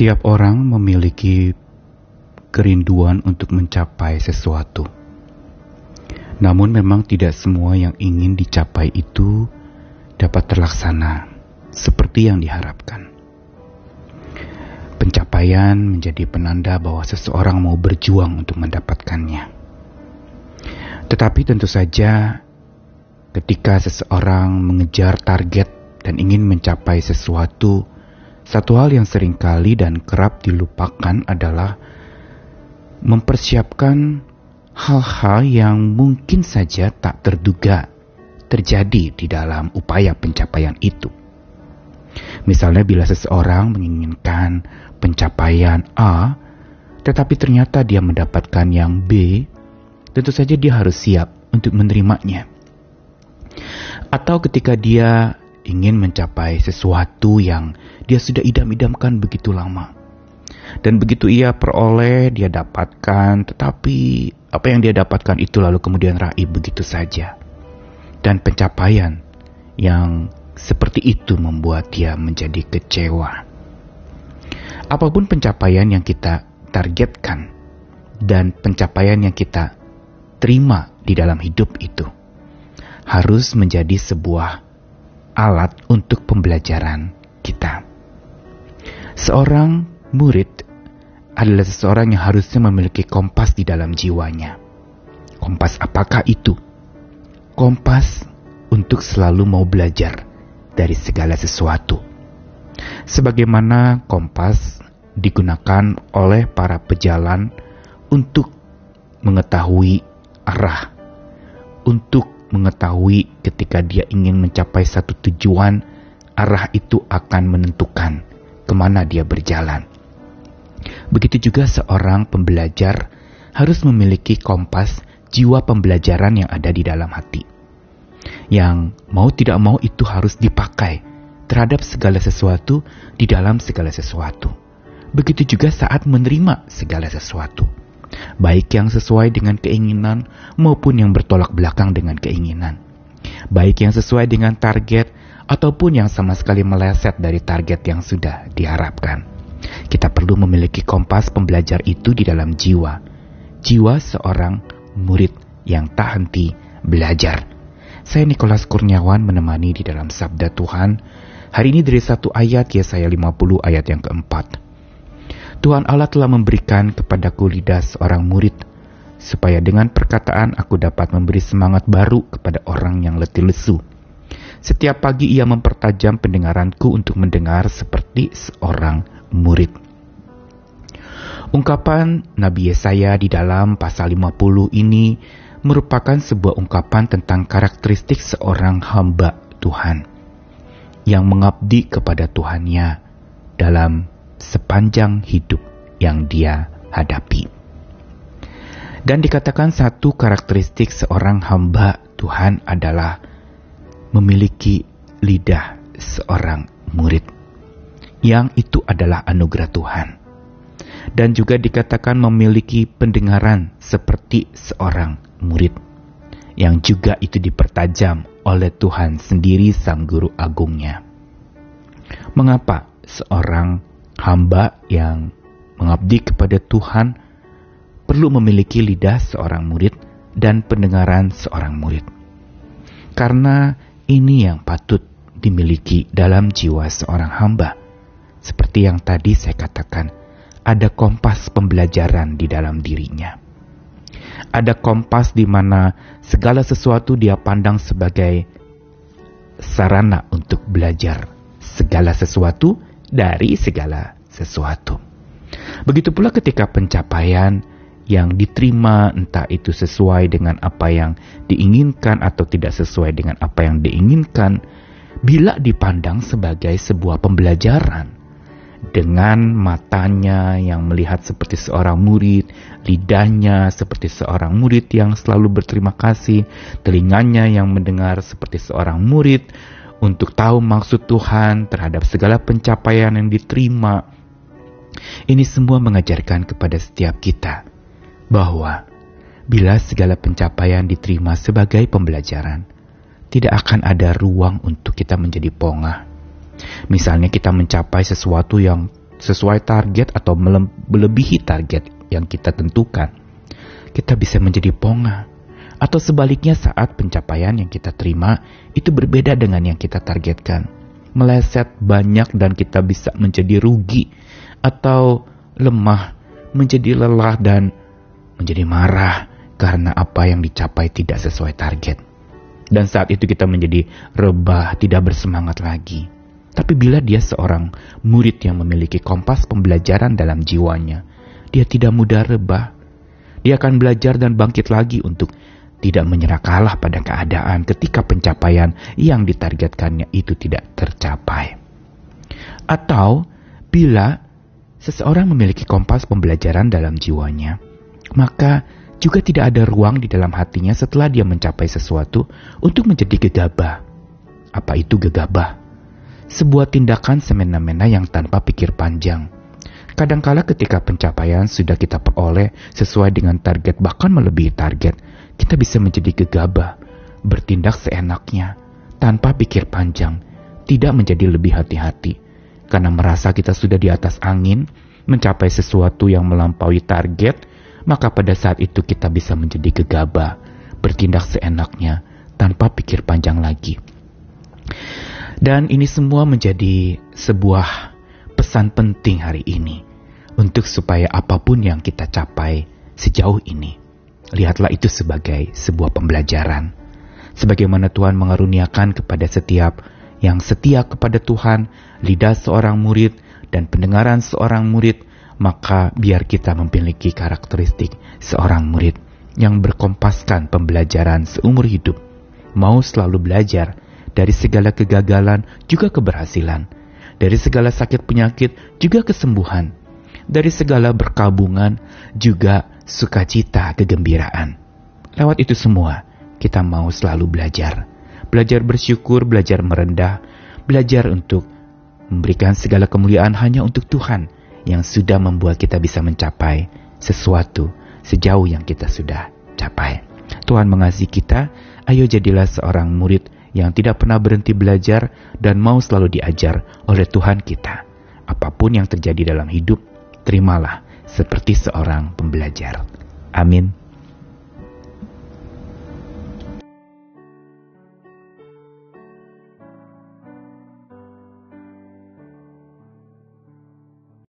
Setiap orang memiliki kerinduan untuk mencapai sesuatu. Namun memang tidak semua yang ingin dicapai itu dapat terlaksana seperti yang diharapkan. Pencapaian menjadi penanda bahwa seseorang mau berjuang untuk mendapatkannya. Tetapi tentu saja ketika seseorang mengejar target dan ingin mencapai sesuatu, satu hal yang sering kali dan kerap dilupakan adalah mempersiapkan hal-hal yang mungkin saja tak terduga terjadi di dalam upaya pencapaian itu. Misalnya bila seseorang menginginkan pencapaian A, tetapi ternyata dia mendapatkan yang B, tentu saja dia harus siap untuk menerimanya. Atau ketika dia ingin mencapai sesuatu yang dia sudah idam-idamkan begitu lama. Dan begitu ia peroleh, dia dapatkan, tetapi apa yang dia dapatkan itu lalu kemudian raib begitu saja. Dan pencapaian yang seperti itu membuat dia menjadi kecewa. Apa pun pencapaian yang kita targetkan dan pencapaian yang kita terima di dalam hidup itu harus menjadi sebuah alat untuk pembelajaran kita. Seorang murid adalah seseorang yang harusnya memiliki kompas di dalam jiwanya. Kompas apakah itu? Kompas untuk selalu mau belajar dari segala sesuatu. Sebagaimana kompas digunakan oleh para pejalan untuk mengetahui arah, untuk mengetahui ketika dia ingin mencapai satu tujuan, arah itu akan menentukan ke mana dia berjalan. Begitu juga seorang pembelajar harus memiliki kompas jiwa pembelajaran yang ada di dalam hati. Yang mau tidak mau itu harus dipakai terhadap segala sesuatu di dalam segala sesuatu. Begitu juga saat menerima segala sesuatu. Baik yang sesuai dengan keinginan maupun yang bertolak belakang dengan keinginan. Baik yang sesuai dengan target ataupun yang sama sekali meleset dari target yang sudah diharapkan. Kita perlu memiliki kompas pembelajar itu di dalam jiwa. Jiwa seorang murid yang tak henti belajar. Saya Nikolas Kurniawan menemani di dalam Sabda Tuhan. Hari ini dari satu ayat Yesaya 50 ayat yang keempat. Tuhan Allah telah memberikan kepadaku lidah seorang murid, supaya dengan perkataan aku dapat memberi semangat baru kepada orang yang letih lesu setiap pagi ia mempertajam pendengaranku untuk mendengar seperti seorang murid. Ungkapan Nabi Yesaya di dalam pasal 50 ini merupakan sebuah ungkapan tentang karakteristik seorang hamba Tuhan yang mengabdi kepada Tuhannya dalam sepanjang hidup yang dia hadapi. Dan dikatakan satu karakteristik seorang hamba Tuhan adalah memiliki lidah seorang murid, yang itu adalah anugerah Tuhan, dan juga dikatakan memiliki pendengaran seperti seorang murid, yang juga itu dipertajam oleh Tuhan sendiri, Sang Guru Agungnya. Mengapa seorang hamba yang mengabdi kepada Tuhan perlu memiliki lidah seorang murid dan pendengaran seorang murid? Karena ini yang patut dimiliki dalam jiwa seorang hamba. Seperti yang tadi saya katakan, ada kompas pembelajaran di dalam dirinya. Ada kompas di mana segala sesuatu dia pandang sebagai sarana untuk belajar segala sesuatu dari segala sesuatu. Begitu pula ketika pencapaian yang diterima entah itu sesuai dengan apa yang diinginkan atau tidak sesuai dengan apa yang diinginkan bila dipandang sebagai sebuah pembelajaran dengan matanya yang melihat seperti seorang murid, lidahnya seperti seorang murid yang selalu berterima kasih, telinganya yang mendengar seperti seorang murid untuk tahu maksud Tuhan terhadap segala pencapaian yang diterima. Ini semua mengajarkan kepada setiap kita bahwa bila segala pencapaian diterima sebagai pembelajaran, tidak akan ada ruang untuk kita menjadi pongah. Misalnya kita mencapai sesuatu yang sesuai target atau melebihi target yang kita tentukan, kita bisa menjadi ponga. Atau sebaliknya saat pencapaian yang kita terima itu berbeda dengan yang kita targetkan. Meleset banyak dan kita bisa menjadi rugi atau lemah, menjadi lelah dan menjadi marah karena apa yang dicapai tidak sesuai target. Dan saat itu kita menjadi rebah, tidak bersemangat lagi. Tapi bila dia seorang murid yang memiliki kompas pembelajaran dalam jiwanya, dia tidak mudah rebah. Dia akan belajar dan bangkit lagi untuk tidak menyerah kalah pada keadaan ketika pencapaian yang ditargetkannya itu tidak tercapai. Atau bila seseorang memiliki kompas pembelajaran dalam jiwanya, maka juga tidak ada ruang di dalam hatinya setelah dia mencapai sesuatu untuk menjadi gegabah. Apa itu gegabah? Sebuah tindakan semena-mena yang tanpa pikir panjang Kadangkala ketika pencapaian sudah kita peroleh sesuai dengan target bahkan melebihi target, kita bisa menjadi gegabah, bertindak seenaknya, tanpa pikir panjang, tidak menjadi lebih hati-hati, karena merasa kita sudah di atas angin, mencapai sesuatu yang melampaui target, maka pada saat itu kita bisa menjadi gegabah, bertindak seenaknya, tanpa pikir panjang lagi. Dan ini semua menjadi sebuah pesan penting hari ini untuk supaya apa pun yang kita capai sejauh ini, lihatlah itu sebagai sebuah pembelajaran. Sebagaimana Tuhan mengaruniakan kepada setiap yang setia kepada Tuhan, lidah seorang murid dan pendengaran seorang murid, maka biar kita memiliki karakteristik seorang murid yang berkompaskan pembelajaran seumur hidup, mau selalu belajar dari segala kegagalan juga keberhasilan, dari segala sakit penyakit juga kesembuhan, dari segala berkabungan juga sukacita kegembiraan. Lewat itu semua, kita mau selalu belajar. Belajar bersyukur, belajar merendah, belajar untuk memberikan segala kemuliaan hanya untuk Tuhan yang sudah membuat kita bisa mencapai sesuatu sejauh yang kita sudah capai. Tuhan mengasihi kita, ayo jadilah seorang murid yang tidak pernah berhenti belajar dan mau selalu diajar oleh Tuhan kita. Apa pun yang terjadi dalam hidup, terimalah seperti seorang pembelajar. Amin.